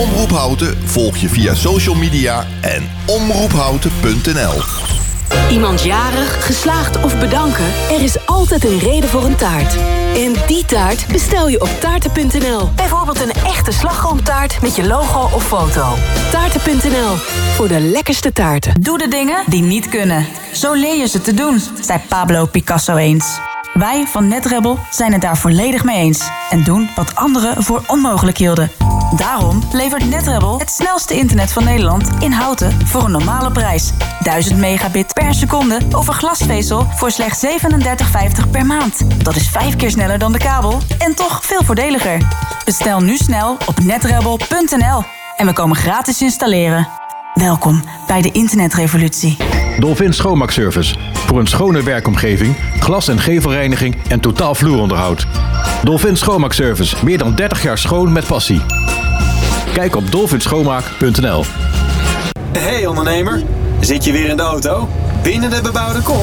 Omroep Houten volg je via social media en omroephouten.nl. Iemand jarig, geslaagd of bedanken? Er is altijd een reden voor een taart. En die taart bestel je op taarten.nl. Bijvoorbeeld een echte slagroomtaart met je logo of foto. Taarten.nl, voor de lekkerste taarten. Doe de dingen die niet kunnen. Zo leer je ze te doen, zei Pablo Picasso eens. Wij van NetRebel zijn het daar volledig mee eens. En doen wat anderen voor onmogelijk hielden. Daarom levert NetRebel het snelste internet van Nederland in houten voor een normale prijs. 1000 megabit per seconde over glasvezel voor slechts 37,50 per maand. Dat is vijf keer sneller dan de kabel en toch veel voordeliger. Bestel nu snel op netrebel.nl en we komen gratis installeren. Welkom bij de internetrevolutie. Dolphin Schoonmaakservice. Voor een schone werkomgeving, glas- en gevelreiniging en totaal vloeronderhoud. Dolphin Schoonmaakservice. Meer dan 30 jaar schoon met passie. Kijk op dolphinschoonmaak.nl Hey ondernemer, zit je weer in de auto? Binnen de bebouwde kom?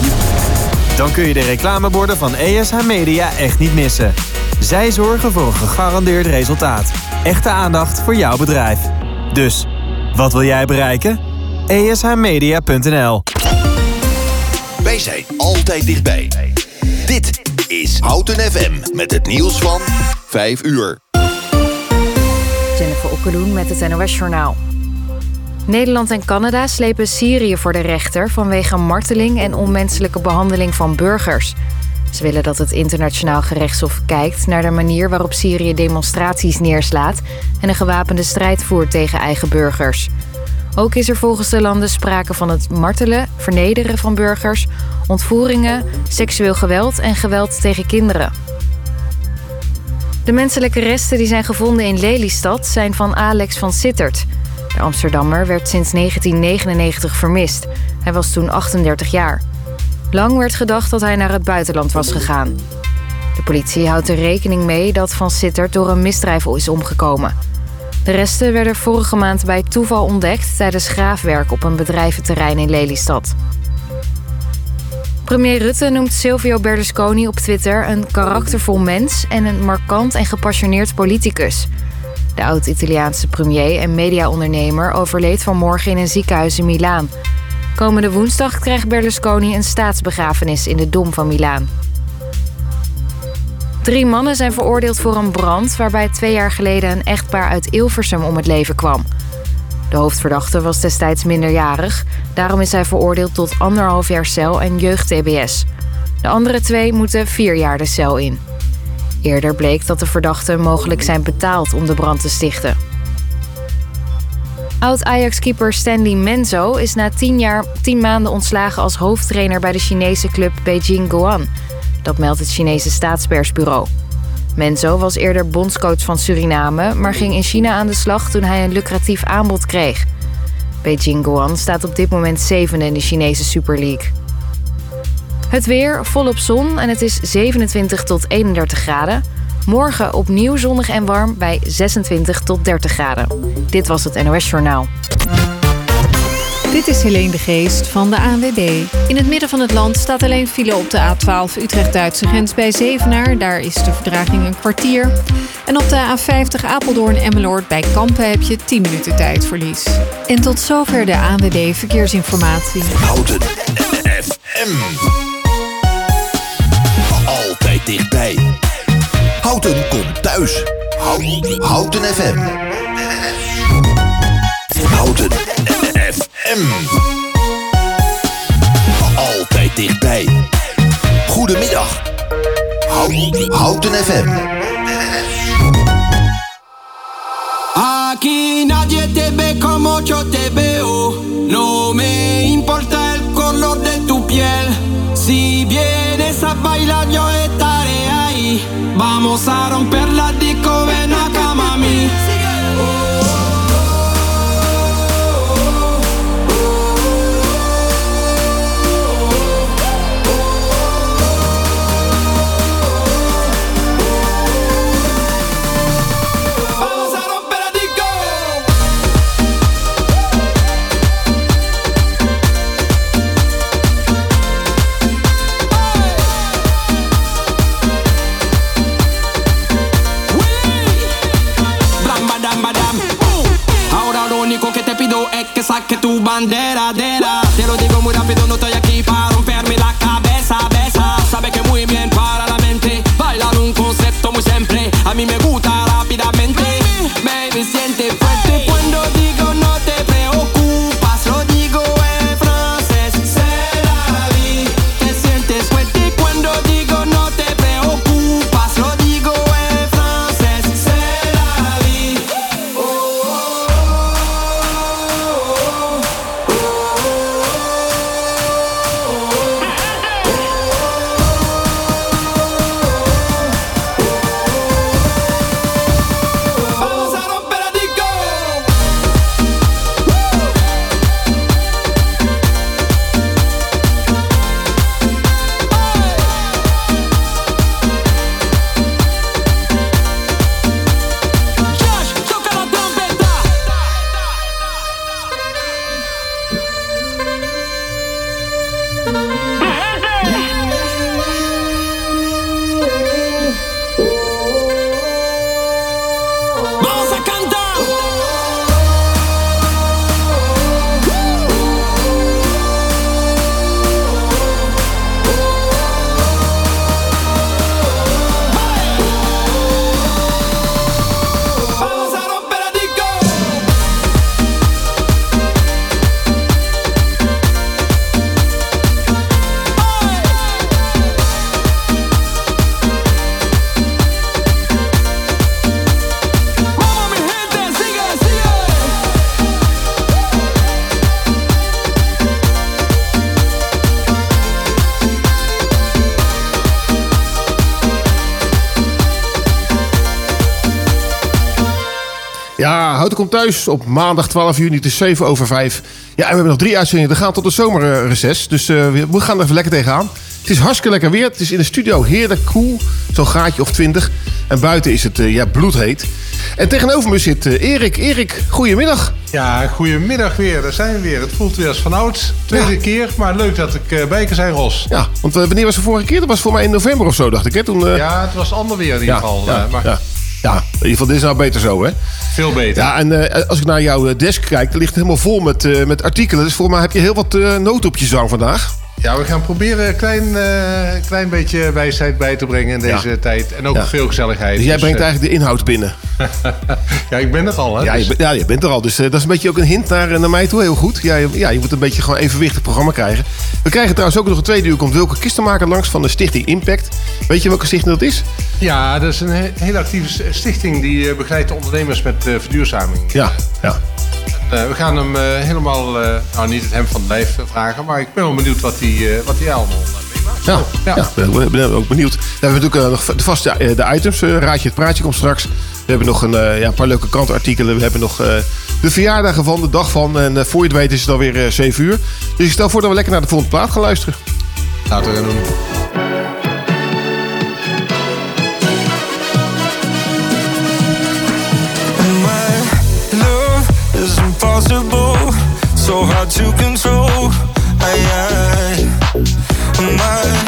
Dan kun je de reclameborden van ESH Media echt niet missen. Zij zorgen voor een gegarandeerd resultaat. Echte aandacht voor jouw bedrijf. Dus, wat wil jij bereiken? ESHmedia.nl Wij zijn altijd dichtbij. Dit is Houten FM met het nieuws van 5 uur. Jennifer Met het NOS Journaal. Nederland en Canada slepen Syrië voor de rechter vanwege marteling en onmenselijke behandeling van burgers. Ze willen dat het internationaal gerechtshof kijkt naar de manier waarop Syrië demonstraties neerslaat en een gewapende strijd voert tegen eigen burgers. Ook is er volgens de landen sprake van het martelen, vernederen van burgers, ontvoeringen, seksueel geweld en geweld tegen kinderen. De menselijke resten die zijn gevonden in Lelystad zijn van Alex van Sittert. De Amsterdammer werd sinds 1999 vermist. Hij was toen 38 jaar. Lang werd gedacht dat hij naar het buitenland was gegaan. De politie houdt er rekening mee dat Van Sittert door een misdrijf is omgekomen. De resten werden vorige maand bij toeval ontdekt tijdens graafwerk op een bedrijventerrein in Lelystad. Premier Rutte noemt Silvio Berlusconi op Twitter een karaktervol mens en een markant en gepassioneerd politicus. De oud-Italiaanse premier en mediaondernemer overleed vanmorgen in een ziekenhuis in Milaan. Komende woensdag krijgt Berlusconi een staatsbegrafenis in de Dom van Milaan. Drie mannen zijn veroordeeld voor een brand waarbij twee jaar geleden een echtpaar uit Ilversum om het leven kwam. De hoofdverdachte was destijds minderjarig, daarom is hij veroordeeld tot anderhalf jaar cel en jeugd-TBS. De andere twee moeten vier jaar de cel in. Eerder bleek dat de verdachten mogelijk zijn betaald om de brand te stichten. Oud-Ajax-keeper Stanley Menzo is na tien, jaar, tien maanden ontslagen als hoofdtrainer bij de Chinese club Beijing Guan. Dat meldt het Chinese staatspersbureau. Menzo was eerder bondscoach van Suriname, maar ging in China aan de slag toen hij een lucratief aanbod kreeg. Beijing Guan staat op dit moment zevende in de Chinese Super League. Het weer volop zon en het is 27 tot 31 graden. Morgen opnieuw zonnig en warm bij 26 tot 30 graden. Dit was het NOS Journaal. Dit is Helene de Geest van de ANWB. In het midden van het land staat alleen file op de A12 Utrecht-Duitse grens bij Zevenaar. Daar is de verdraging een kwartier. En op de A50 Apeldoorn-Emmeloord bij Kampen heb je 10 minuten tijdverlies. En tot zover de ANWB Verkeersinformatie. Houten FM. Altijd dichtbij. Houten komt thuis. Houten, Houten FM. FM. Aquí nadie te ve como yo te veo. No me importa el color de tu piel. Si vienes a bailar, yo estaré ahí. Vamos a romper la Thuis op maandag 12 juni. Het is 7 over 5. Ja, en we hebben nog drie uitzendingen te gaan tot de zomerreces. Dus eh, we- we gaan er even lekker tegenaan. Het is hartstikke lekker weer. Het is in de studio heerlijk koel. Zo'n gaatje of 20. En buiten is het eh, ja, bloedheet. En tegenover me zit eh, Erik. Erik, goedemiddag. Ja, goedemiddag weer. Daar zijn we weer. Het voelt weer als vanouds. Tweede Ja. keer, maar leuk dat ik eh, bij kan zijn, Ros. Ja, want wanneer was de vorige keer? Dat was voor mij in november of zo, dacht ik. Hè? Toen, Ja, het was ander weer in ieder geval. ja, maar ja. in ieder geval, dit is nou beter zo, hè? veel beter. Ja, en eh, als ik naar jouw eh, desk kijk, dan ligt het helemaal vol met, eh, met artikelen. Dus voor mij heb je heel wat eh noten op je zang vandaag. Ja, we gaan proberen een klein, eh, klein beetje wijsheid bij te brengen in deze Ja. tijd. En ook Ja. veel gezelligheid. Dus jij brengt eh, eigenlijk de inhoud binnen. ja, ik ben het al, hè. Ja, je, dus- bent- ja, je bent er al. Dus eh, dat is een beetje ook een hint naar, naar mij toe. Heel goed. Ja, je, ja, je moet een beetje gewoon evenwichtig programma krijgen. We krijgen trouwens ook nog een tweede uur. Komt Wilke Kistenmaker langs van de stichting Impact. Weet je welke stichting dat is? ja, dat is een he- hele actieve stichting die begeleidt de ondernemers met verduurzaming. Ja, ja. Eh, we gaan hem eh, helemaal, eh, nou niet het hem van het lijf vragen, maar ik ben wel benieuwd wat hij wat hij allemaal meemaakt. Oh, ja, ja. ja ben, ook benieuwd. We hebben natuurlijk nog de vaste de items. Raadje het praatje komt straks. We hebben nog een, ja, paar leuke krantartikelen. We hebben nog de verjaardagen van, de dag van. En voor je het weet is het alweer 7 uur. Dus ik stel voor dat we lekker naar de volgende plaat gaan luisteren. Laten we gaan doen. is impossible, so hard to control. I, I.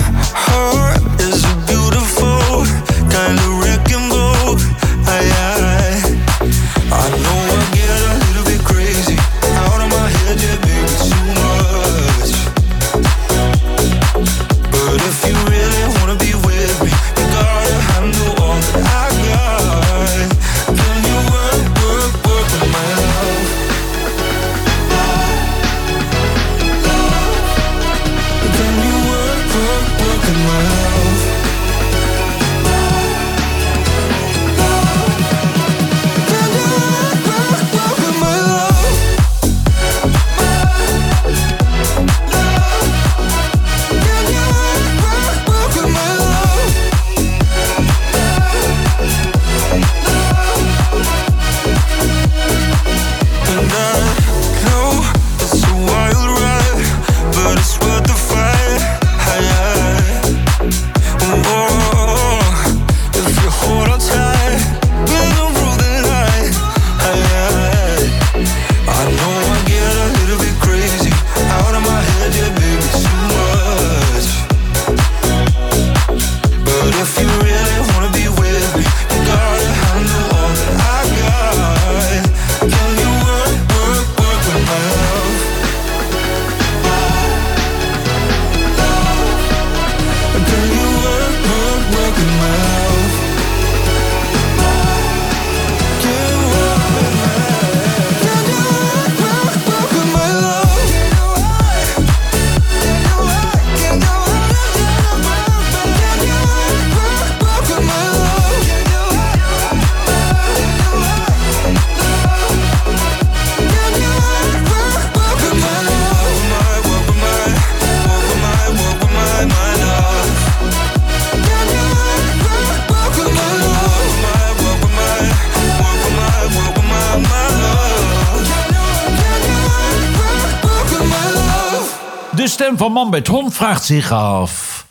van Man met Hond vraagt zich af...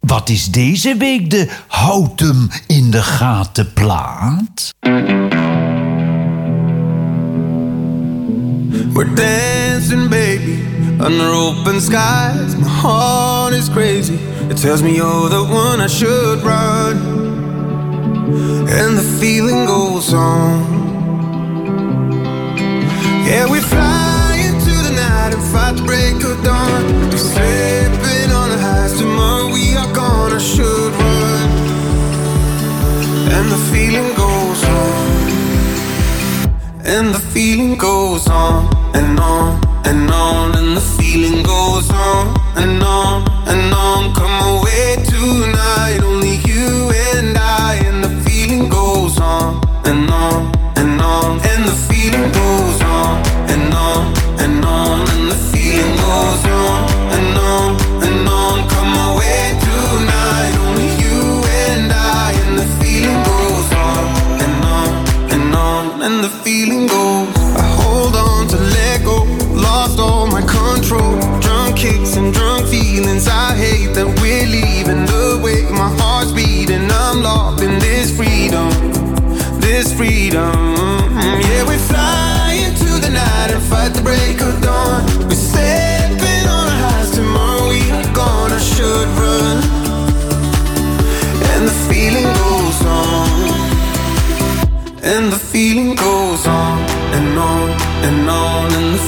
Wat is deze week de houtem in de gaten plaat? We're dancing, baby, under open skies. My heart is crazy. It tells me you're the one I should run. And the feeling goes on. Yeah, we fly. fight the break of dawn. Slipping on the highs. Tomorrow we are gone. I should run, and the feeling goes on, and the feeling goes on and on and on, and the feeling goes.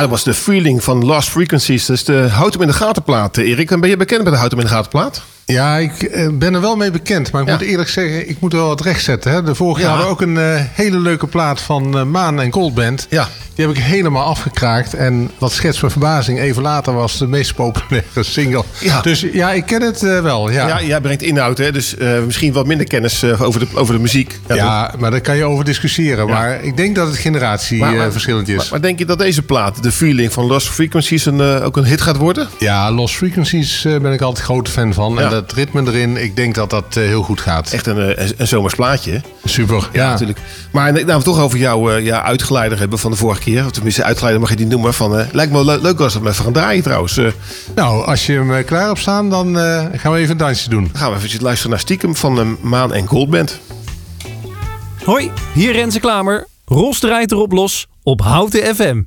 Dat was de feeling van Lost Frequencies. Is de Houd hem in de gaten plaat. eh, Erik, en ben je bekend met de Houd hem in de gaten plaat? Ja, ik eh, ben er wel mee bekend. Maar ik Ja. moet eerlijk zeggen, ik moet er wel wat rechtzetten. Hè. De vorige Ja. jaar hadden we ook een eh, hele leuke plaat van eh, Maan en Goldband. Ja. Die heb ik helemaal afgekraakt. En wat schets mijn verbazing, even later was de meest populaire single. Ja. Dus ja, ik ken het wel. Ja, Ja, jij brengt inhoud, hè? dus misschien wat minder kennis over, de, over de muziek. Ja, maar daar kan je over discussiëren. Maar ik denk dat het generatieverschillend is. Maar, maar denk je dat deze plaat, de feeling van Lost Frequencies, een, ook een hit gaat worden? Ja, Lost Frequencies ben ik altijd grote fan van. Ja. En dat ritme erin, ik denk dat dat eh, heel goed gaat. Echt een, eh, een, een zomers plaatje? Super. Ja, natuurlijk. Maar nou, we het toch over jouw eh, ja, uitgeleider hebben van de vorige keer. Of tenminste, uitgeleider mag je die noemen. Van, eh, lijkt me wel le- leuk als we hem even gaan draaien trouwens. Eh, Nou, als je hem eh, klaar hebt staan, dan eh, gaan we even een dansje doen. dan gaan we even luisteren naar Stiekem van eh, Maan en Goldband. Hoi, hier Renze Klamer. Ros draait erop los op Houten FM.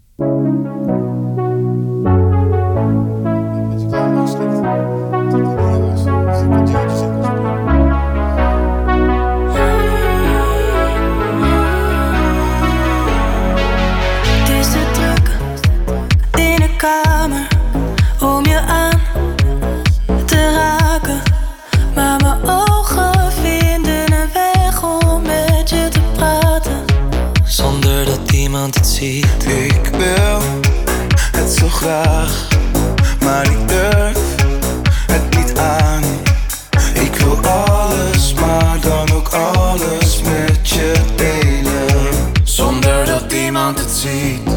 Ik wil het zo graag, maar ik durf het niet aan. Ik wil alles, maar dan ook alles met je delen. Zonder dat iemand het ziet.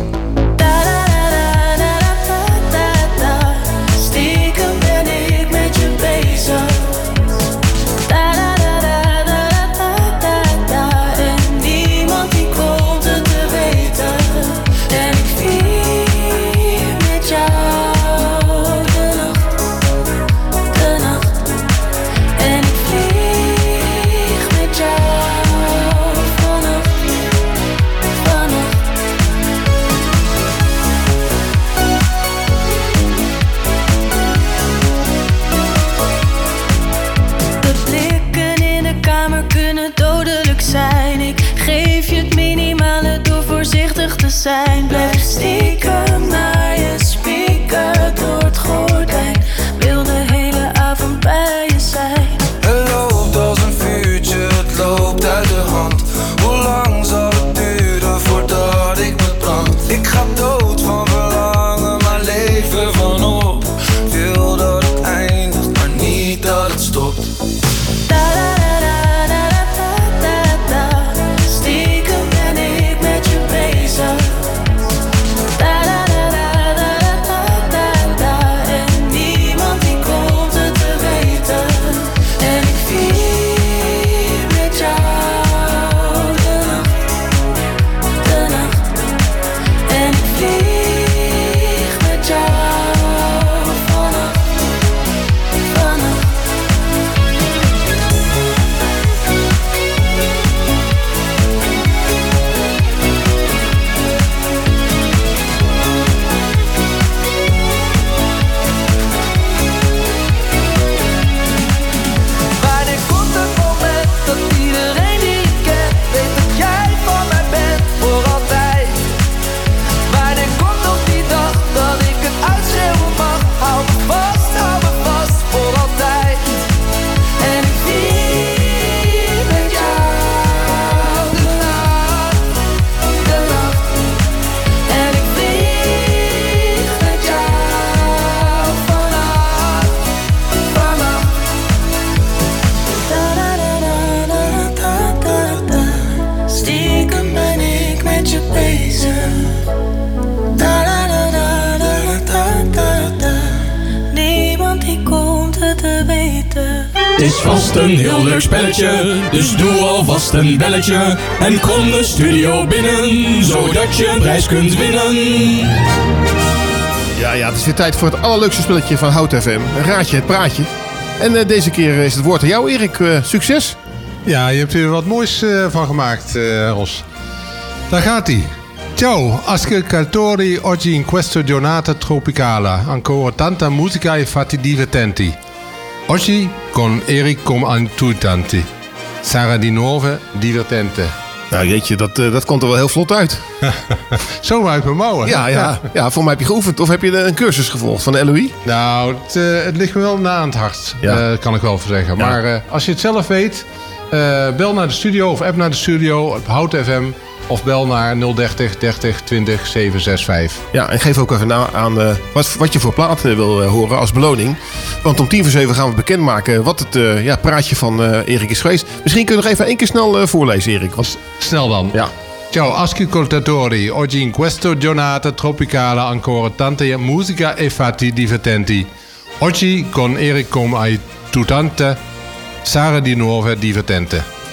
Een heel leuk spelletje, dus doe alvast een belletje. En kom de studio binnen, zodat je een prijs kunt winnen. Ja, ja, het is weer tijd voor het allerleukste spelletje van Hout FM. Een raadje, het praatje. En eh, deze keer is het woord aan jou, Erik. Eh, succes. Ja, je hebt er wat moois eh, van gemaakt, eh, Ros. Daar gaat hij. Ciao, ascoltatori oggi in questa giornata tropicale. Ancora tanta musica e fatti divertenti. Oggi con Eric come aiutanti. Sarà di nuovo divertente. Nou jeetje, dat, eh, dat komt er wel heel vlot uit. Zo uit mijn mouwen. Ja, ja, ja. voor mij heb je geoefend. Of heb je een cursus gevolgd van de LOI? Nou, het, eh, het ligt me wel na aan het hart. Ja. eh, kan ik wel voor zeggen. Ja. Maar als je het zelf weet, bel naar de studio of app naar de studio op Hout FM. Of bel naar 030 30 20 765. Ja, en geef ook even na aan eh, wat, wat je voor plaat eh, wil eh, horen als beloning. Want om tien voor zeven gaan we bekendmaken wat het ja, praatje van Erik is geweest. Misschien kun je nog even één keer snel voorlezen, Erik. Want, Snel dan. ja. Ciao ascoltatori, oggi in questa giornata tropicale ancora tante musica e fatti divertenti. Oggi con Erik come ai tutante, Sara di nuove divertente.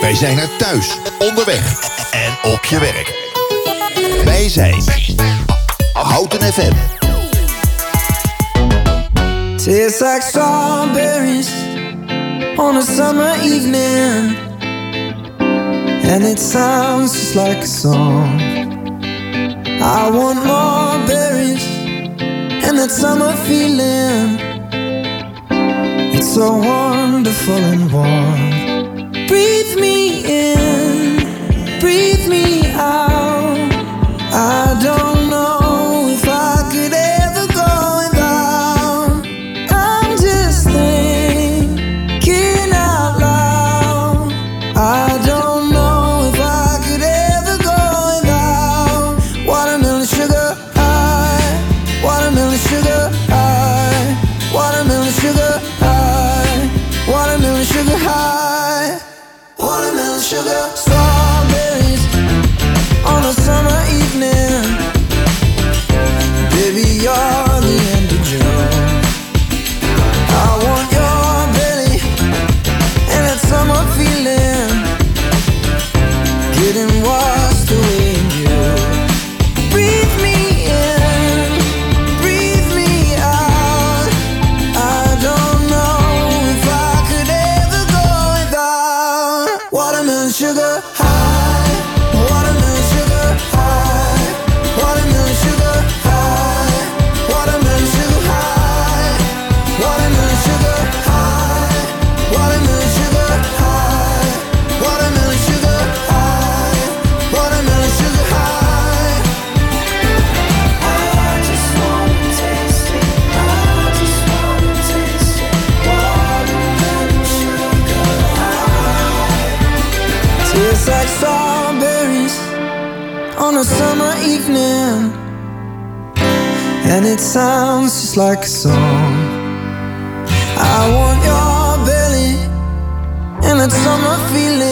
Wij zijn er thuis, onderweg en op je werk. Wij zijn Houten FM. Tastes like strawberries on a summer evening, and it sounds just like a song. I want more berries and that summer feeling. It's so wonderful and warm. Breathe me in, breathe me out. I don't sounds just like a song. I want your belly and that summer feeling.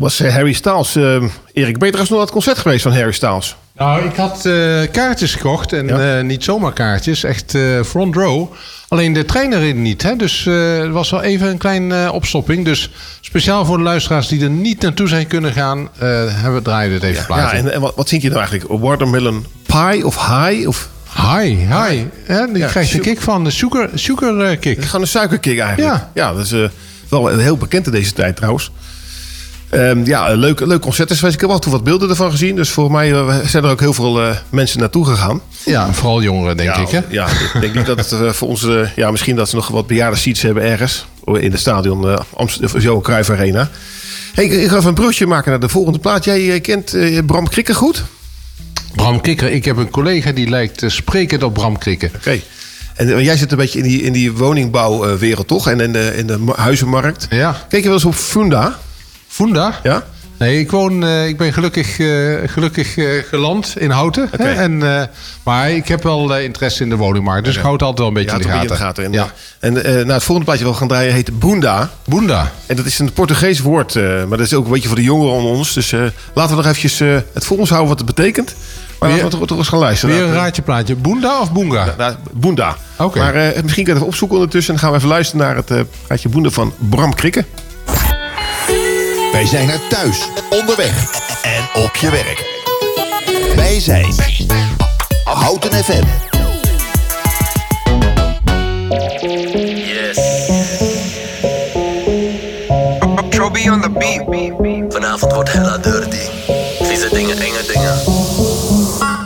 Dat was eh, Harry Styles. Eh, Erik, ben je trouwens nog naar het concert geweest van Harry Styles? Nou, ik had eh, kaartjes gekocht. En eh, niet zomaar kaartjes, echt front row. Alleen de trein erin niet. Hè? Dus er was wel even een klein eh, opstopping. Dus speciaal voor de luisteraars die er niet naartoe zijn kunnen gaan... hebben we draaien dit even Ja, plaatsen. en, en wat, wat zie je nou eigenlijk? Watermelon pie of high? Of... Hi, hi. Ja, die krijg je een kick van de sugar, sugar eh, kick. Het gewoon een suikerkick eigenlijk. Ja. ja dat is wel heel bekend in deze tijd trouwens. Ehm, ja, leuk, leuk concert is. Ik heb af en toe wat beelden ervan gezien. Dus voor mij eh, zijn er ook heel veel eh, mensen naartoe gegaan. Ja, vooral jongeren, denk ja, ik. Hè? Ja, ik denk niet dat het eh, voor ons... ja, misschien dat ze nog wat bejaarde seats hebben ergens. In het stadion Amsterdam, Johan Cruijff Arena. Hey, ik, ik ga even een brugje maken naar de volgende plaat. Jij kent Bram Krikker goed? Bram Krikker. Ik heb een collega die lijkt sprekend op Bram Krikker. Oké. En jij zit een beetje in die, in die woningbouwwereld, toch? En in de, in de huizenmarkt. Ja. Kijk je wel eens op Funda? Funda? Ja. Nee, ik woon, eh, ik ben gelukkig, eh, gelukkig eh, geland in Houten. Hè? En, maar ik heb wel interesse in de woningmarkt. Dus ik hou het altijd wel een beetje Ja, in, de een gaten. in gaten. En, en nou, het volgende plaatje wat we gaan draaien heet Boenda. Boenda. En dat is een Portugees woord. maar dat is ook een beetje voor de jongeren onder ons. Dus laten we nog eventjes het voor ons houden wat het betekent. Maar Weer- laten we toch, eens gaan luisteren. Weer een Nou, raadje plaatje. Boenda of Boonga? nou, Boenda. Oké. Maar misschien kan je het even opzoeken ondertussen. En dan gaan we even luisteren naar het raadje Boenda van Bram Krikke. Wij zijn er thuis, onderweg en op je werk. Wij zijn Houten FM. Troby on the beat. Vanavond wordt hella dirty. Vieze dingen, enge dingen.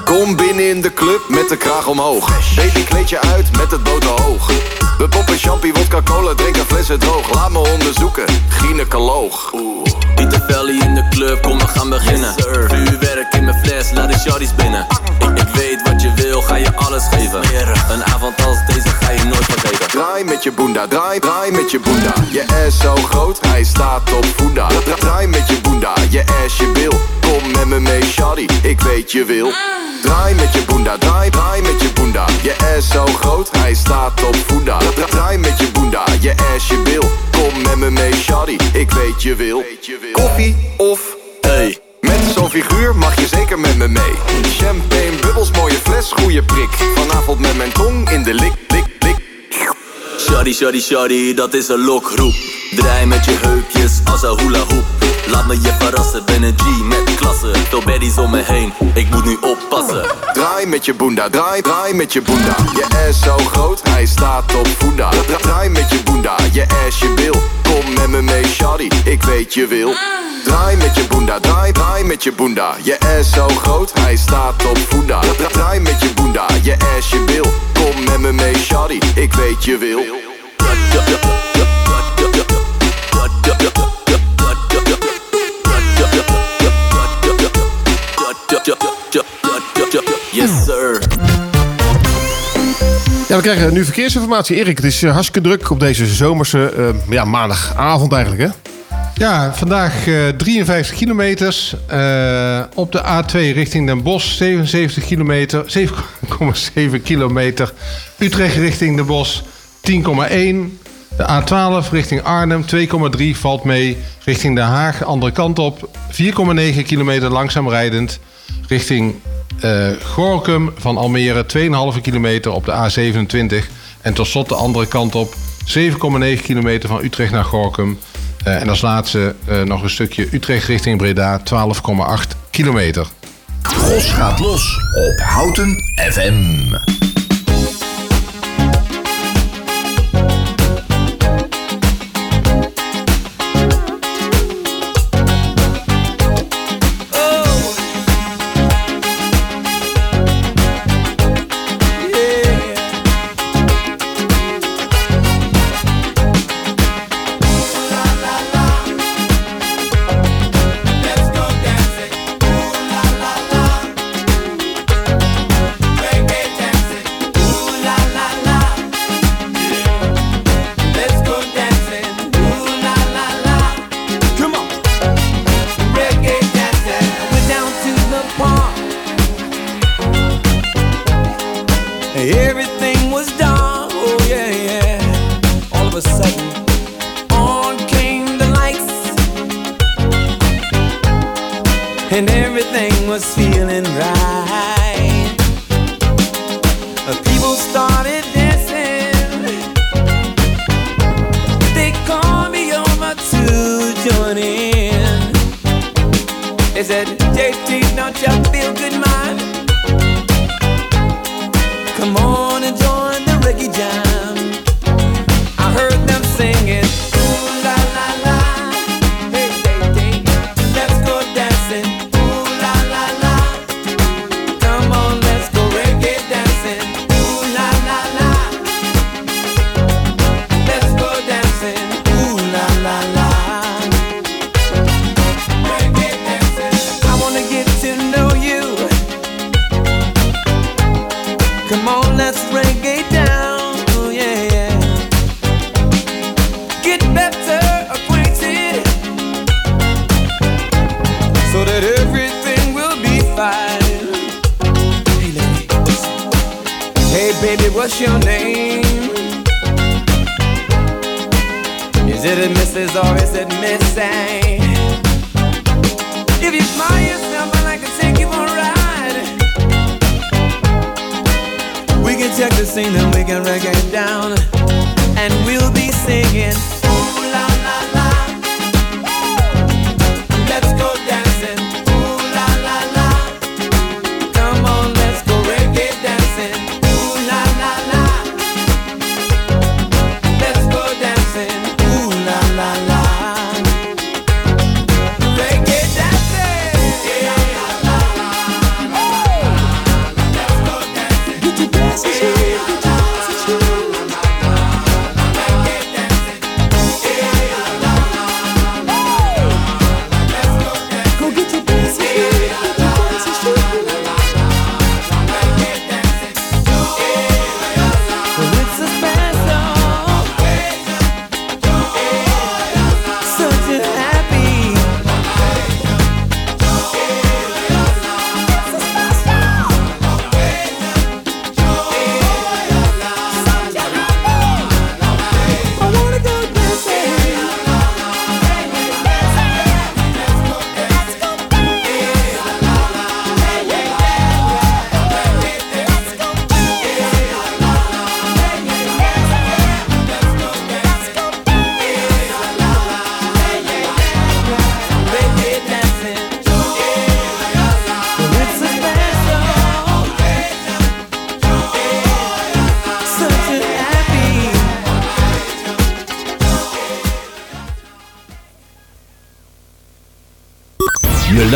Kom binnen in de club met de kraag omhoog. Baby kleed je uit met het boterhoog. We poppen champie, wodka cola, drinken flessen droog. Laat me onderzoeken, gynaecoloog. Pieter Velli in de club, kom we gaan beginnen. Vuurwerk in mijn fles, laat de shorties binnen. Ik, ik weet wat wil, ga je alles geven. Een avond als deze ga je nooit vergeten. Draai met je boenda, draai, draai met je boenda. Je ass zo groot, hij staat op voenda. Dra- Draai met je boenda, je ass je bil. Kom met me mee, shawty, ik weet je wil. Draai met je boenda, draai, draai met je boenda. Je ass zo groot, hij staat op voenda. Dra- Draai met je boenda, je ass je bil. Kom met me mee, shawty, ik weet je wil. Koffie of thee? Met zo'n figuur mag je zeker met me mee. Champagne, bubbels, mooie fles, goede prik. Vanavond met mijn tong in de lik, lik, lik. Shorty, shorty, shorty, dat is een lokroep. Draai met je heupjes als een hula hoop. Laat me je verrassen, ben een G met klasse. Veel baddies om me heen, ik moet nu oppassen. Draai met je boenda, draai, draai met je boenda. Je ass zo groot, hij staat op voenda. Dra- Draai met je boenda, je ass je bil. Kom met me mee, shawty, ik weet je wil. Draai met je boenda, draai, draai met je boenda. Je ass zo groot, hij staat op voenda. Dra- Draai met je boenda, je ass je bil. Kom met me mee, shawty, ik weet je wil. Yes sir. Ja, we krijgen nu verkeersinformatie. Erik, het is eh, hartstikke druk op deze zomerse eh, ja, maandagavond eigenlijk, hè? Ja, vandaag eh 53 kilometers. Eh, op de A2 richting Den Bosch 77 kilometer. 7,7 kilometer. Utrecht richting Den Bosch 10,1. De A12 richting Arnhem 2,3 valt mee. Richting Den Haag, andere kant op. 4,9 kilometer langzaam rijdend. Richting eh Gorkum van Almere 2,5 kilometer op de A27. En tot slot de andere kant op 7,9 kilometer van Utrecht naar Gorkum. Eh, en als laatste eh, nog een stukje Utrecht richting Breda 12,8 kilometer. Gros gaat los op Houten FM. Everything was feeling right.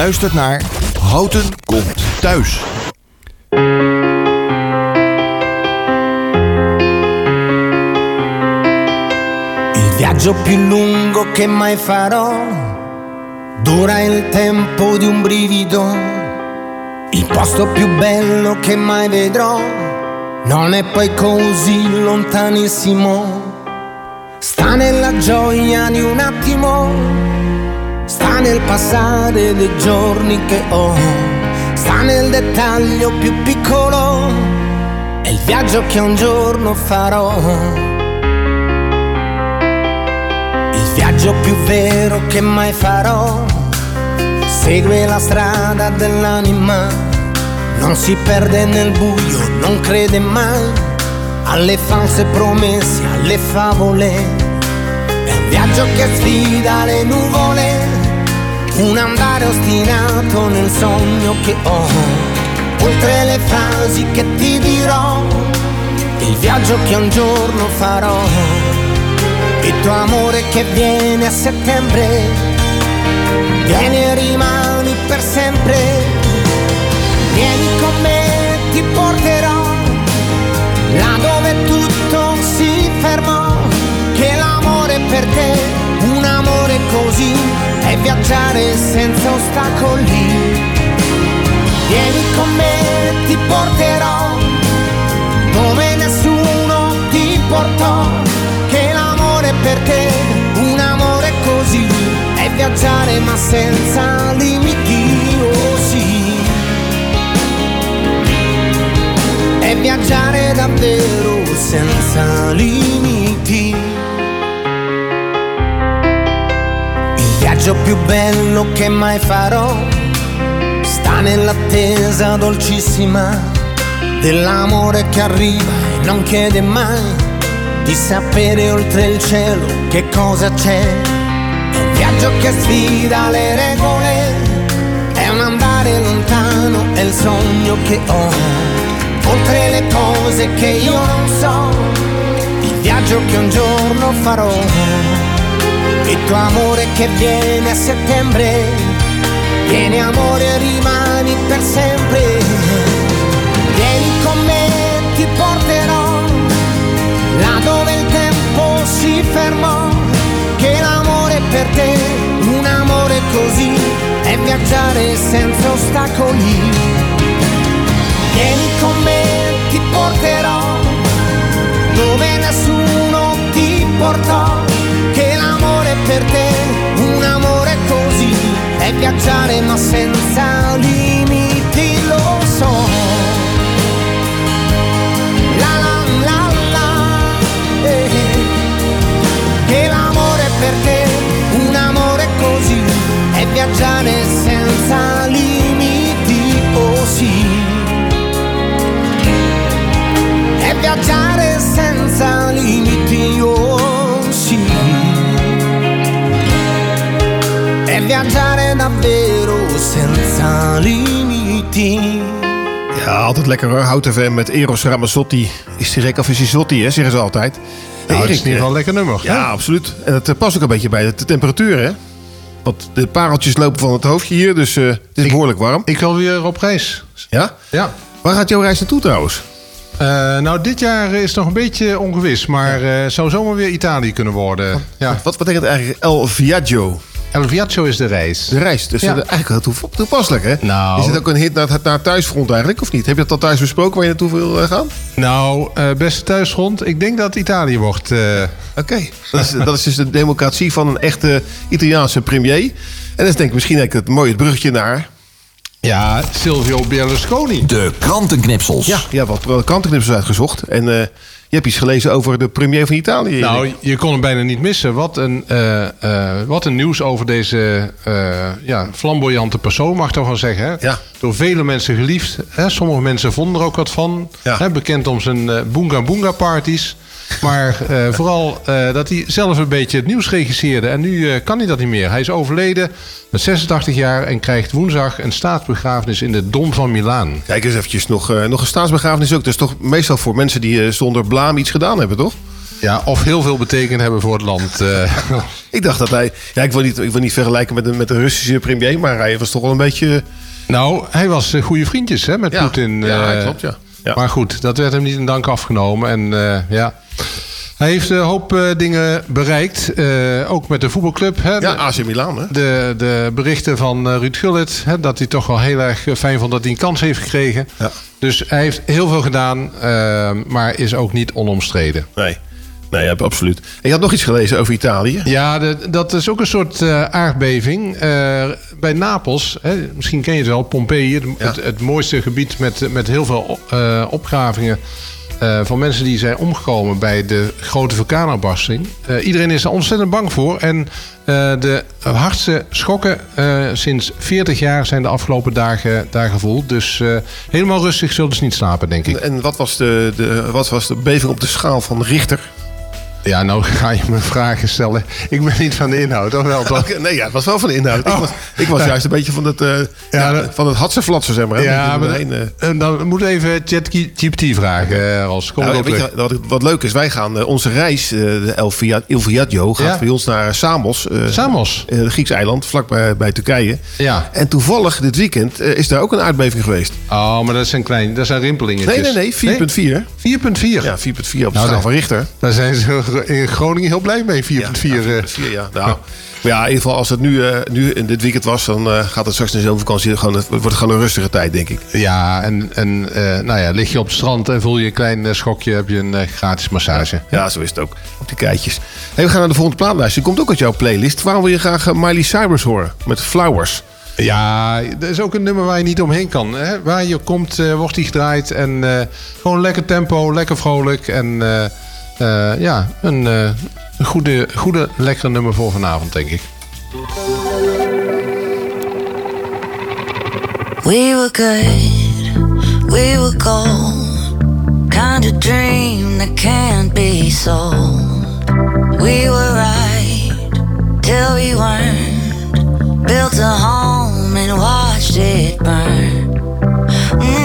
Luistert naar Houten komt thuis. Il viaggio più lungo che mai farò dura il tempo di un brivido. Il posto più bello che mai vedrò non è poi così lontanissimo. Sta nella gioia di un attimo, sta nel passare dei giorni che ho, sta nel dettaglio più piccolo, è il viaggio che un giorno farò. Il viaggio più vero che mai farò. Segue la strada dell'anima, non si perde nel buio, non crede mai alle false promesse, alle favole. È un viaggio che sfida le nuvole, un andare ostinato nel sogno che ho. Oltre le frasi che ti dirò, il viaggio che un giorno farò. Il tuo amore che viene a settembre, vieni e rimani per sempre. Vieni con me, ti porterò là dove tutto si fermò. Che l'amore per te, un amore così, è viaggiare senza ostacoli. Vieni con me, ti porterò dove nessuno ti portò. Che l'amore per te, un amore così, è viaggiare ma senza limiti, oh sì. È viaggiare davvero senza limiti. Viaggio più bello che mai farò sta nell'attesa dolcissima dell'amore che arriva e non chiede mai di sapere oltre il cielo che cosa c'è. È un viaggio che sfida le regole, è un andare lontano, è il sogno che ho. Oltre le cose che io non so, il viaggio che un giorno farò. Tuo amore che viene a settembre, vieni amore e rimani per sempre. Vieni con me, ti porterò là dove il tempo si fermò. Che l'amore per te, un amore così, è viaggiare senza ostacoli. Vieni con me, ti porterò dove nessuno ti portò amore per te, un amore così, è viaggiare ma senza limiti, lo so. La la la la, eh, che l'amore per te, un amore così, è viaggiare senza limiti, oh sì. È viaggiare senza limiti. Ja, altijd lekker hoor. Hout FM met Eros Ramazzotti. Is die rek of is die zotti, hè? Zeggen ze altijd. Nou, het is in ieder geval een lekker nummer. Ja, absoluut. En het eh, past ook een beetje bij de temperatuur, hè? Want de pareltjes lopen van het hoofdje hier, dus eh, het is behoorlijk warm. Ik wil weer op reis. Ja? Ja. Waar gaat jouw reis naartoe trouwens? Eh, nou, dit jaar is nog een beetje ongewis, maar eh zou zomaar weer Italië kunnen worden. Ja. Wat betekent eigenlijk El Viaggio? El Viaggio is de reis. De reis, dus Ja. eigenlijk heel toe- toepasselijk, hè? Nou. Is het ook een hit naar het, naar het thuisfront eigenlijk, of niet? Heb je dat al thuis besproken waar je naartoe wil eh, gaan? Nou, eh, beste thuisgrond, ik denk dat Italië wordt. eh. Oké, dat, is, dat is dus de democratie van een echte Italiaanse premier. En dat is denk ik misschien eigenlijk het mooie bruggetje naar... Ja, Silvio Berlusconi. De krantenknipsels. Ja, ja wat krantenknipsels uitgezocht. En eh, je hebt iets gelezen over de premier van Italië. Nou, je kon hem bijna niet missen. Wat een, eh, eh, wat een nieuws over deze eh, ja, flamboyante persoon, mag ik toch wel zeggen. Hè? Ja. Door vele mensen geliefd. Hè? Sommige mensen vonden er ook wat van. Hè? Bekend om zijn boonga boonga parties. Maar eh, vooral eh, dat hij zelf een beetje het nieuws regisseerde. En nu eh, kan hij dat niet meer. Hij is overleden met 86 jaar en krijgt woensdag een staatsbegrafenis in de Dom van Milaan. Kijk eens eventjes, nog, nog een staatsbegrafenis ook. Dat is toch meestal voor mensen die zonder blaam iets gedaan hebben, toch? Ja, of heel veel betekend hebben voor het land. Ik dacht dat hij... Ja, ik wil niet, ik wil niet vergelijken met de, met de Russische premier, maar hij was toch wel een beetje... Nou, hij was goede vriendjes hè, met Ja, Poetin. ja, klopt, ja. Ja. Maar goed, dat werd hem niet in dank afgenomen. En eh, ja, hij heeft een hoop eh, dingen bereikt. eh, ook met de voetbalclub. Hè. Ja, AC Milan, hè? De, de berichten van Ruud Gullit, hè, dat hij toch wel heel erg fijn vond dat hij een kans heeft gekregen. Ja. Dus hij heeft heel veel gedaan, maar is ook niet onomstreden. Nee. Nee, ja, absoluut. En je had nog iets gelezen over Italië. Ja, de- dat is ook een soort aardbeving. Bij Napels, hè, misschien ken je het wel, Pompeii, het, het, het mooiste gebied met, met heel veel eh, opgravingen. eh, van mensen die zijn omgekomen bij de grote vulkaanuitbarsting. Eh, iedereen is er ontzettend bang voor. En de hardste schokken sinds 40 jaar zijn de afgelopen dagen daar gevoeld. Dus helemaal rustig zullen ze niet slapen, denk ik. En wat was de, de, wat was de beving op de schaal van Richter? Ja, nou ga je me vragen stellen. Ik ben niet van de inhoud, of wel? toch? Nee, ja, het was wel van de inhoud. Ik Oh. was, ik was juist een beetje van het, eh ja, van het hatsenflatsen, zeg maar. Ja, maar erheen, eh. en dan moet even ChatGPT vragen, eh, als kom Nou, je, wat, wat leuk is, wij gaan eh, onze reis, eh, de El Via- Viaggio, gaat Ja. bij ons naar Samos. eh, Samos? eh, het Grieks eiland, vlakbij bij Turkije. Ja. En toevallig dit weekend eh, is daar ook een aardbeving geweest. Oh, maar dat zijn klein, dat zijn rimpelingetjes. Nee, nee, nee, 4,4. 4,4? Ja, 4,4 op de Nou, schaal van Richter. Daar zijn ze in Groningen heel blij mee, 4,4. Ja, eh. 4,4, ja. Nou, maar ja, in ieder geval als het nu, eh, nu in dit weekend was, dan eh, gaat het straks in zo'n vakantie gewoon, het wordt het gewoon een rustige tijd, denk ik. Ja, en, en eh, nou ja, lig je op het strand en voel je een klein eh, schokje, heb je een eh, gratis massage. Ja, zo is het ook. Op die keitjes. Hey, we gaan naar de volgende plaatlijst. Die komt ook uit jouw playlist. Waarom wil je graag eh, Miley Cyrus horen? Met Flowers. Ja, dat is ook een nummer waar je niet omheen kan. Hè? Waar je komt, eh, wordt die gedraaid. En eh, gewoon lekker tempo, lekker vrolijk. En eh, ja, een, eh, een goede, goede, lekkere nummer voor vanavond, denk ik. We were good, we were gold. Kind of dream that can't be sold. We were right till we weren't. Built a home and watched it burn. Mm,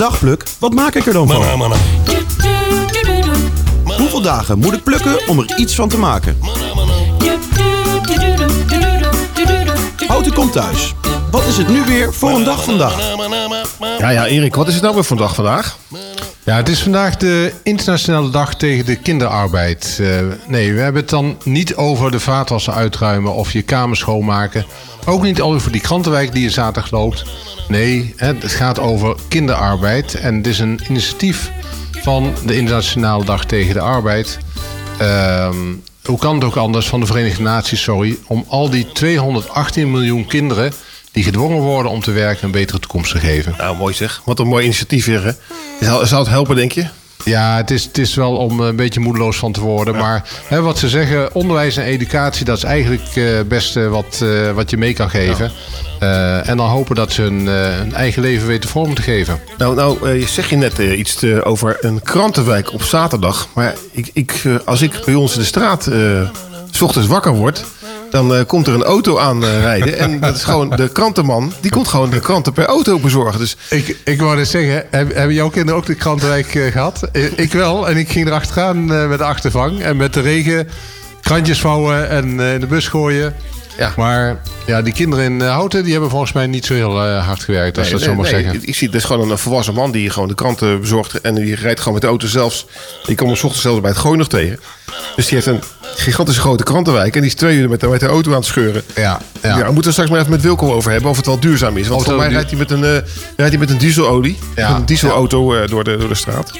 dag pluk, wat maak ik er dan van? Hoeveel dagen moet ik plukken om er iets van te maken? Houten komt thuis. Wat is het nu weer voor een dag vandaag? Ja, ja, Erik, wat is het nou weer voor dag vandaag? Ja, het is vandaag de internationale dag tegen de kinderarbeid. Eh, nee, we hebben het dan niet over de vaatwassen uitruimen of je kamer schoonmaken. Ook niet over die krantenwijk die je zaterdag loopt. Nee, het gaat over kinderarbeid. En het is een initiatief van de Internationale Dag tegen de Arbeid. Ehm, hoe kan het ook anders van de Verenigde Naties, sorry, om al die 218 miljoen kinderen die gedwongen worden om te werken een betere toekomst te geven. Nou, mooi zeg. Wat een mooi initiatief weer, hè? Zou, het helpen, denk je? Ja, het is, het is wel om een beetje moedeloos van te worden. Maar hè, wat ze zeggen, onderwijs en educatie, dat is eigenlijk eh, het beste wat, eh, wat je mee kan geven. Eh, en dan hopen dat ze hun, eh, hun eigen leven weten vorm te geven. Nou, nou eh, zeg je net eh, iets te- over een krantenwijk op zaterdag. Maar ik, ik, eh, als ik bij ons in de straat eh, s ochtends wakker word... dan eh, komt er een auto aan eh, rijden. En dat is gewoon de krantenman. Die komt gewoon de kranten per auto bezorgen. Dus Ik, ik wou net zeggen, heb- hebben jouw kinderen ook de krantenwijk eh, gehad? Eh, ik wel. En ik ging erachteraan met de achtervang. En met de regen krantjes vouwen en in de bus gooien. Ja. Maar ja, die kinderen in eh, Houten, die hebben volgens mij niet zo heel eh, hard gewerkt. Als je dat Nee, zo mag nee, zeggen. Ik zie, dat is gewoon een volwassen man die gewoon de kranten bezorgt. En die rijdt gewoon met de auto zelfs. Die komt hem 's ochtends zelfs bij het gooien nog tegen. Dus die heeft een gigantische grote krantenwijk. En die is twee uur met de, met de auto aan het scheuren. Ja, Ja. we moeten we straks maar even met Wilco over hebben of het wel duurzaam is. Want volgens mij rijdt hij met een, eh, rijdt hij met een dieselolie. Ja. Een dieselauto eh, door, de, door de straat.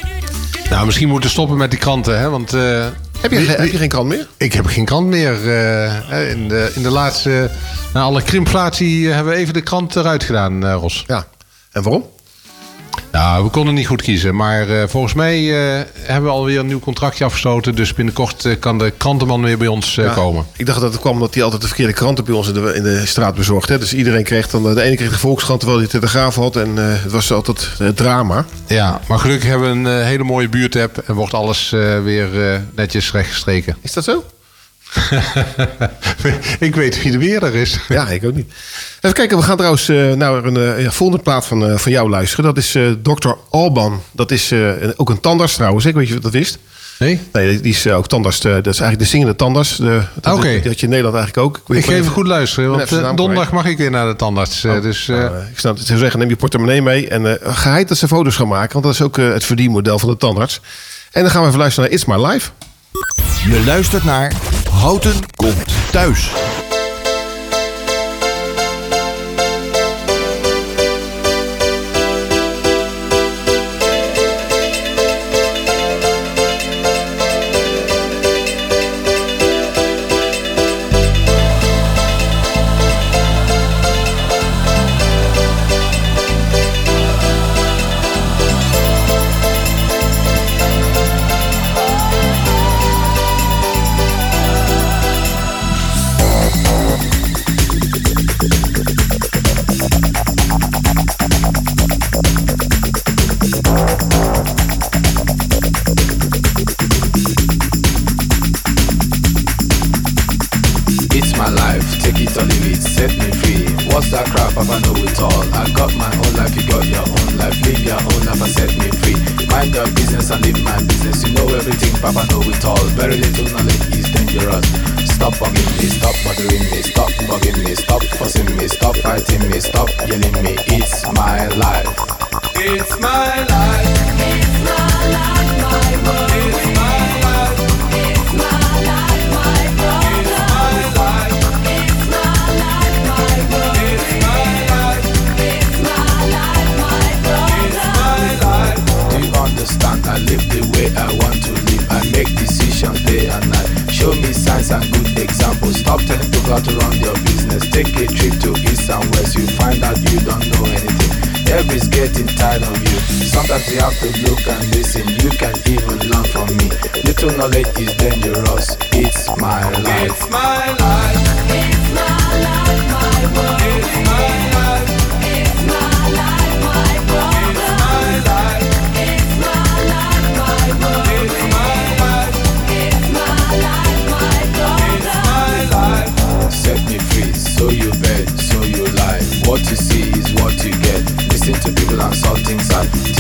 Nou, misschien moeten we stoppen met die kranten, hè? Want, eh, Heb je, wie- heb je geen krant meer? Ik heb geen krant meer. eh, in, de, in de laatste... Na alle krimflatie eh, hebben we even de krant eruit gedaan, eh, Ros. Ja. En waarom? Nou, we konden niet goed kiezen. Maar eh, volgens mij eh, hebben we alweer een nieuw contractje afgesloten. Dus binnenkort eh, kan de krantenman weer bij ons Ja. komen. Ik dacht dat het kwam omdat hij altijd de verkeerde kranten bij ons in de, in de straat bezorgd. Hè? Dus iedereen kreeg dan... De ene kreeg de Volkskrant terwijl hij de Telegraaf had. En het was altijd eh, drama. Ja, maar gelukkig hebben we een hele mooie buurtapp. En wordt alles weer netjes rechtgestreken. Is dat zo? ik weet wie de weerder is. Ja, ik ook niet. Even kijken, we gaan trouwens eh, naar een eh, volgende plaat van, eh, van jou luisteren. Dat is Dr. Alban. Dat is ook een tandarts trouwens. Ik weet je wat dat wist? Nee? Nee, die is ook tandarts. dat is eigenlijk de zingende tandarts. De, dat. Die had je in Nederland eigenlijk ook. Ik ga ben even goed luisteren, want donderdag mag ik weer naar de tandarts. eh, dus, Nou, ik snap het. Ik zou zeggen, neem je portemonnee mee. En eh geheid dat ze foto's gaan maken. Want dat is ook het verdienmodel van de tandarts. En dan gaan we even luisteren naar It's My Life. Je luistert naar Houten komt thuis. getting tired of you. Sometimes you have to look and listen. You can even learn from me. Little knowledge is dangerous. It's my life. It's my life. It's my life. My world. It's my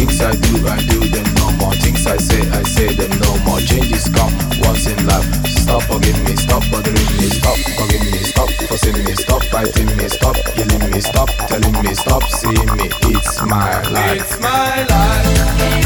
Things I do, I do them no more. Things I say, I say them no more. Changes come once in life. Stop forgive me, stop bothering me, stop forgive me, stop forcing me, stop fighting me, stop yelling me, stop telling me, stop seeing me. It's my life. It's my life.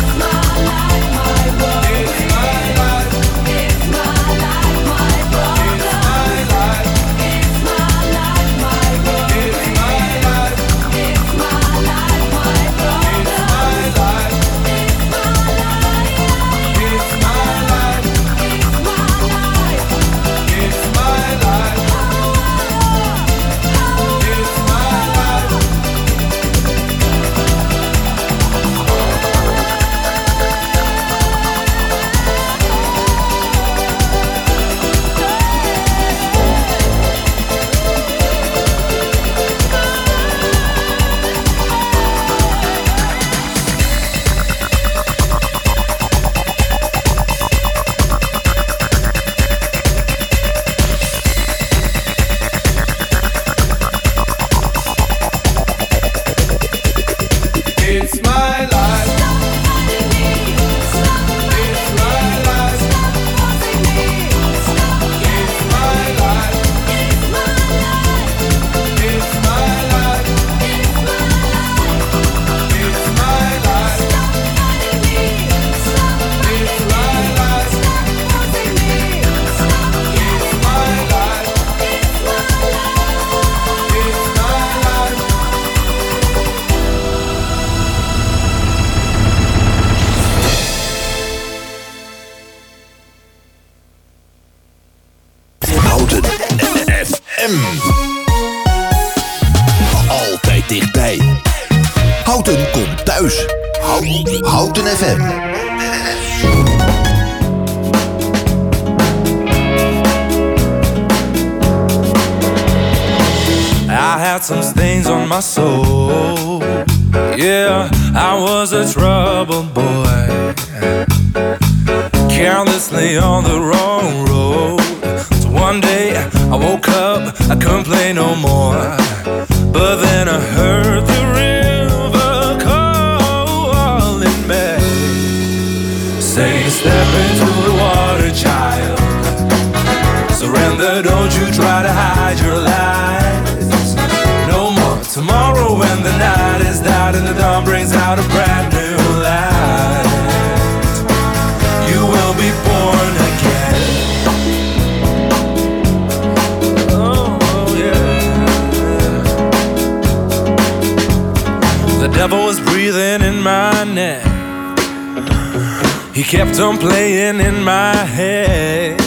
He kept on playing in my head.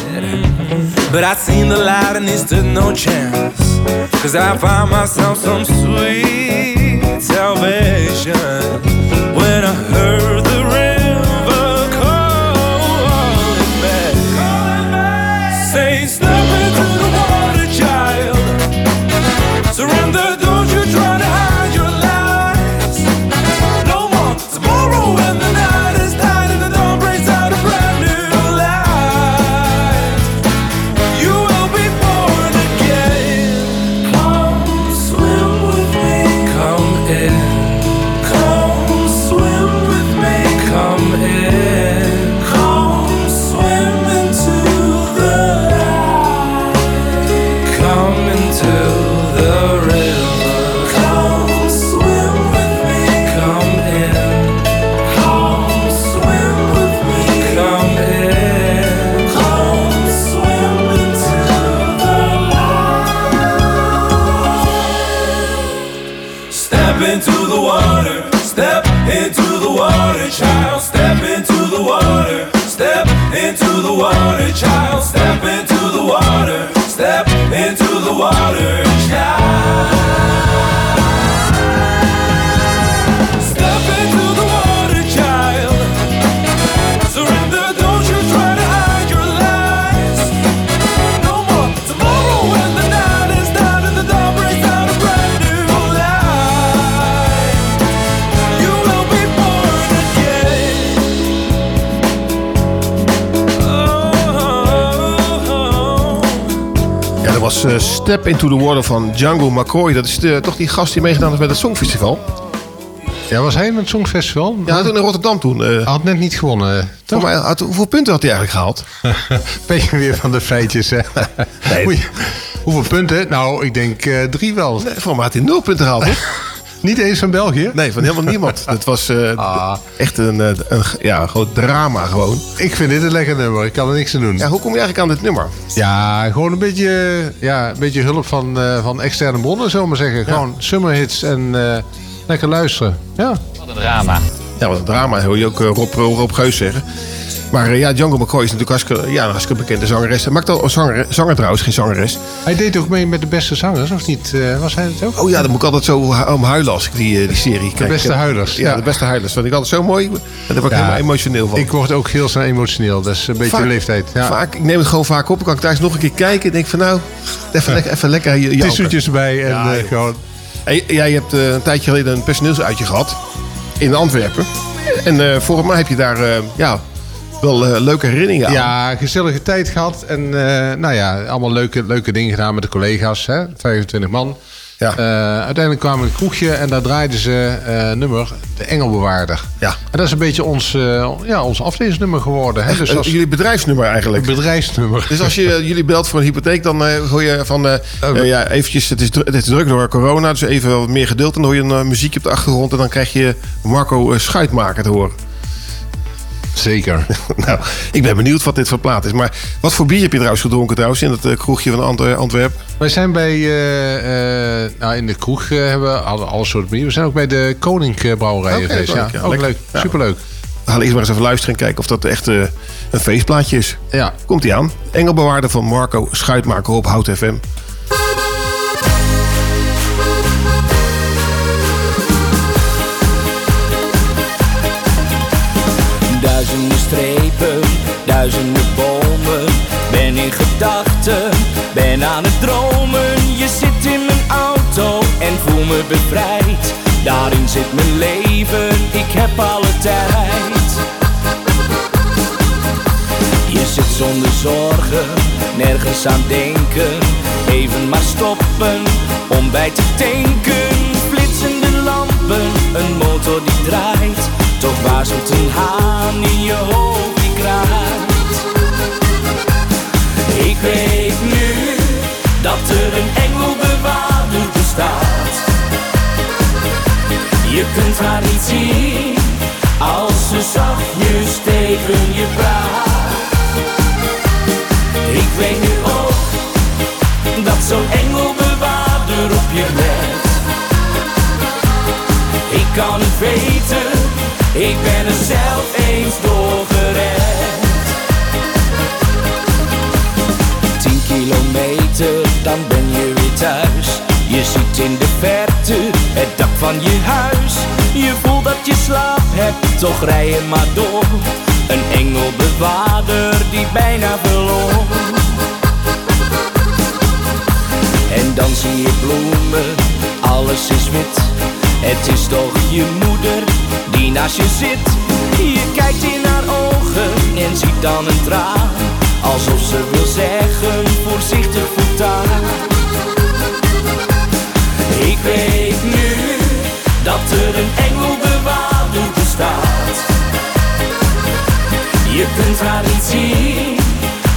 But I seen the light and he stood no chance. Cause I found myself some sweet salvation when I heard. The water, child. Was eh, Step Into The Water van Django McCoy. Dat is de, toch die gast die meegedaan heeft met het Songfestival. Ja, was hij met het Songfestival? Ja, toen in Rotterdam toen. eh had net niet gewonnen. Mij, had, hoeveel punten had hij eigenlijk gehaald? Ben je weer van de feitjes, hè? Oei, Hoeveel punten? Nou, ik denk eh, drie wel. Nee, voor mij had hij nul punten gehaald, toch? Niet eens van België? Nee, van helemaal niemand. Het was eh, echt een, eh, een, ja, een groot drama gewoon. Ik vind dit een lekker nummer. Ik kan er niks aan doen. Ja, hoe kom je eigenlijk aan dit nummer? Ja, gewoon een beetje, ja, een beetje hulp van, eh, van externe bronnen, zullen we maar zeggen. Gewoon summerhits en eh, lekker luisteren. Ja. Wat een drama. Ja, wat een drama. Hoor je ook Rob, Rob Geus zeggen. Maar eh, ja, Django McCoy is natuurlijk hartstikke, ja, een hartstikke bekende zangeres. Hij maakt al een zanger, zanger trouwens, geen zangeres. Hij deed ook mee met de beste zangers, of niet? Eh, was hij het ook? Oh ja, dan moet ik altijd zo om huilen als ik die, eh, die serie kijk. beste huilers, Ja, ja. de beste huilers. Dat vind ik altijd zo mooi. En daar word ik Ja, helemaal emotioneel van. Ik word ook heel snel emotioneel. Dat is een beetje Vaak- de leeftijd. Ja. Vaak, ik neem het gewoon vaak op. Dan kan ik thuis nog een keer kijken. En denk van nou, even, lekker, even lekker Tissuetjes erbij en gewoon... Hey, jij hebt een tijdje geleden een personeelsuitje gehad. In Antwerpen. En volgens mij heb je daar ja, wel eh, leuke herinneringen aan. Ja, gezellige tijd gehad. En eh, nou ja, allemaal leuke, leuke dingen gedaan met de collega's. Hè? 25 man. Ja. Eh, uiteindelijk kwamen we in een kroegje en daar draaiden ze nummer De Engelbewaarder. Ja. En dat is een beetje ons, eh, ja, ons afdelingsnummer geworden. Hè? Dus als jullie bedrijfsnummer eigenlijk. bedrijfsnummer. Dus als je jullie belt voor een hypotheek, dan hoor je van... Oh. ja, eventjes, het is, het is druk door corona, dus even wat meer geduld. Dan hoor je een muziekje op de achtergrond en dan krijg je Marco uh, Schuitmaker te horen. Zeker. nou, ik ben benieuwd wat dit voor plaat is. Maar wat voor bier heb je trouwens gedronken trouwens in het eh, kroegje van Ant Antwerpen? Wij zijn bij, eh, eh, nou in de kroeg eh, hebben we alle, alle soorten bier. We zijn ook bij de Koning Brouwerij geweest. Ja, ook leuk. Ja. Superleuk. We gaan eerst maar eens even luisteren en kijken of dat echt eh, een feestplaatje is. Ja. Komt hij aan. Engelbewaarder van Marco Schuitmaker op Hout FM. Duizenden bomen. Ben in gedachten, ben aan het dromen. Je zit in mijn auto en voel me bevrijd. Daarin zit mijn leven, ik heb alle tijd. Je zit zonder zorgen, nergens aan denken. Even maar stoppen om bij te tanken. Flitsende lampen, een motor die draait. Toch waarschuwt een haan in je hoofd Ik weet nu dat er een engelbewaarder bestaat. Je kunt haar niet zien als ze zachtjes tegen je praat. Ik weet nu ook dat zo'n engelbewaarder op je let. Ik kan het weten, ik ben er zelf eens door gered. Het dak van je huis. Je voelt dat je slaap hebt, toch rij je maar door. Een engelbewaarder die bijna verloor. En dan zie je bloemen, alles is wit. Het is toch je moeder die naast je zit. Je kijkt in haar ogen en ziet dan een traan. Alsof ze wil zeggen, voorzichtig voortaan. Ik weet nu dat er een engelbewaarder bestaat. Je kunt haar niet zien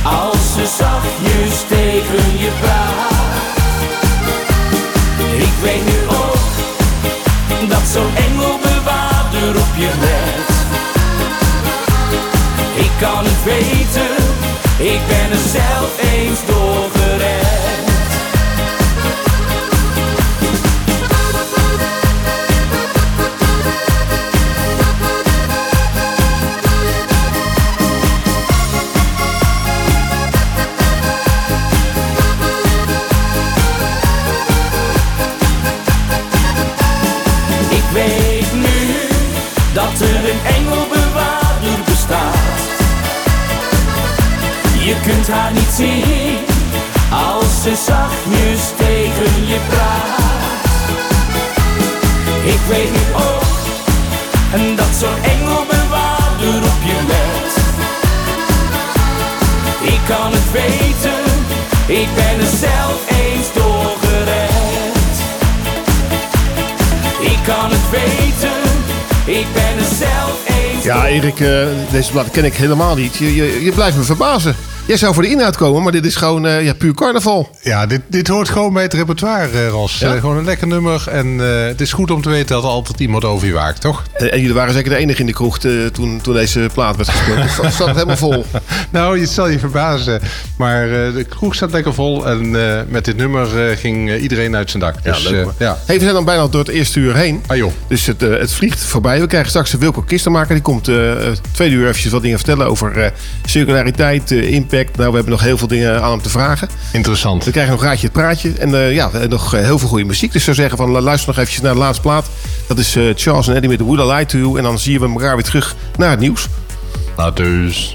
als ze zachtjes tegen je praat. Ik weet nu ook dat zo'n engelbewaarder op je let. Ik kan het weten, ik ben er zelf eens door Ja, Erik, eh, deze blad ken ik helemaal niet. Je, je, je blijft me verbazen. Jij zou voor de inhoud komen, maar dit is gewoon eh, ja, puur carnaval. Ja, dit, dit hoort gewoon bij het repertoire, eh, Ros. Ja? Eh, gewoon een lekker nummer. En het is goed om te weten dat er altijd iemand over je waakt, toch? En, en jullie waren zeker de enige in de kroeg toen, toen deze plaat werd gespeeld. Het zat- zat helemaal vol. nou, je zal je verbazen. Maar de kroeg staat lekker vol. En met dit nummer ging iedereen uit zijn dak. Ja, Dus, leuk ja. Hey, we zijn dan bijna door het eerste uur heen. Ah, joh. Dus het, het vliegt voorbij. We krijgen straks Wilco Kistenmaker. Die komt eh tweede uur eventjes wat dingen vertellen over circulariteit, eh, impact. Nou, we hebben nog heel veel dingen aan hem te vragen. Interessant. We krijgen nog Raadje het Praatje. En eh, ja, nog eh, heel veel goede muziek. Dus ik zou zeggen, van, luister nog eventjes naar de laatste plaat. Dat is eh, Charles en Eddie met The Would I Lie To You. En dan zien we elkaar weer terug naar het nieuws. Nou, dus.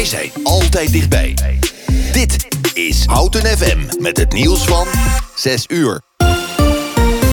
Wij zijn altijd dichtbij. Dit is Houten FM met het nieuws van 6 uur.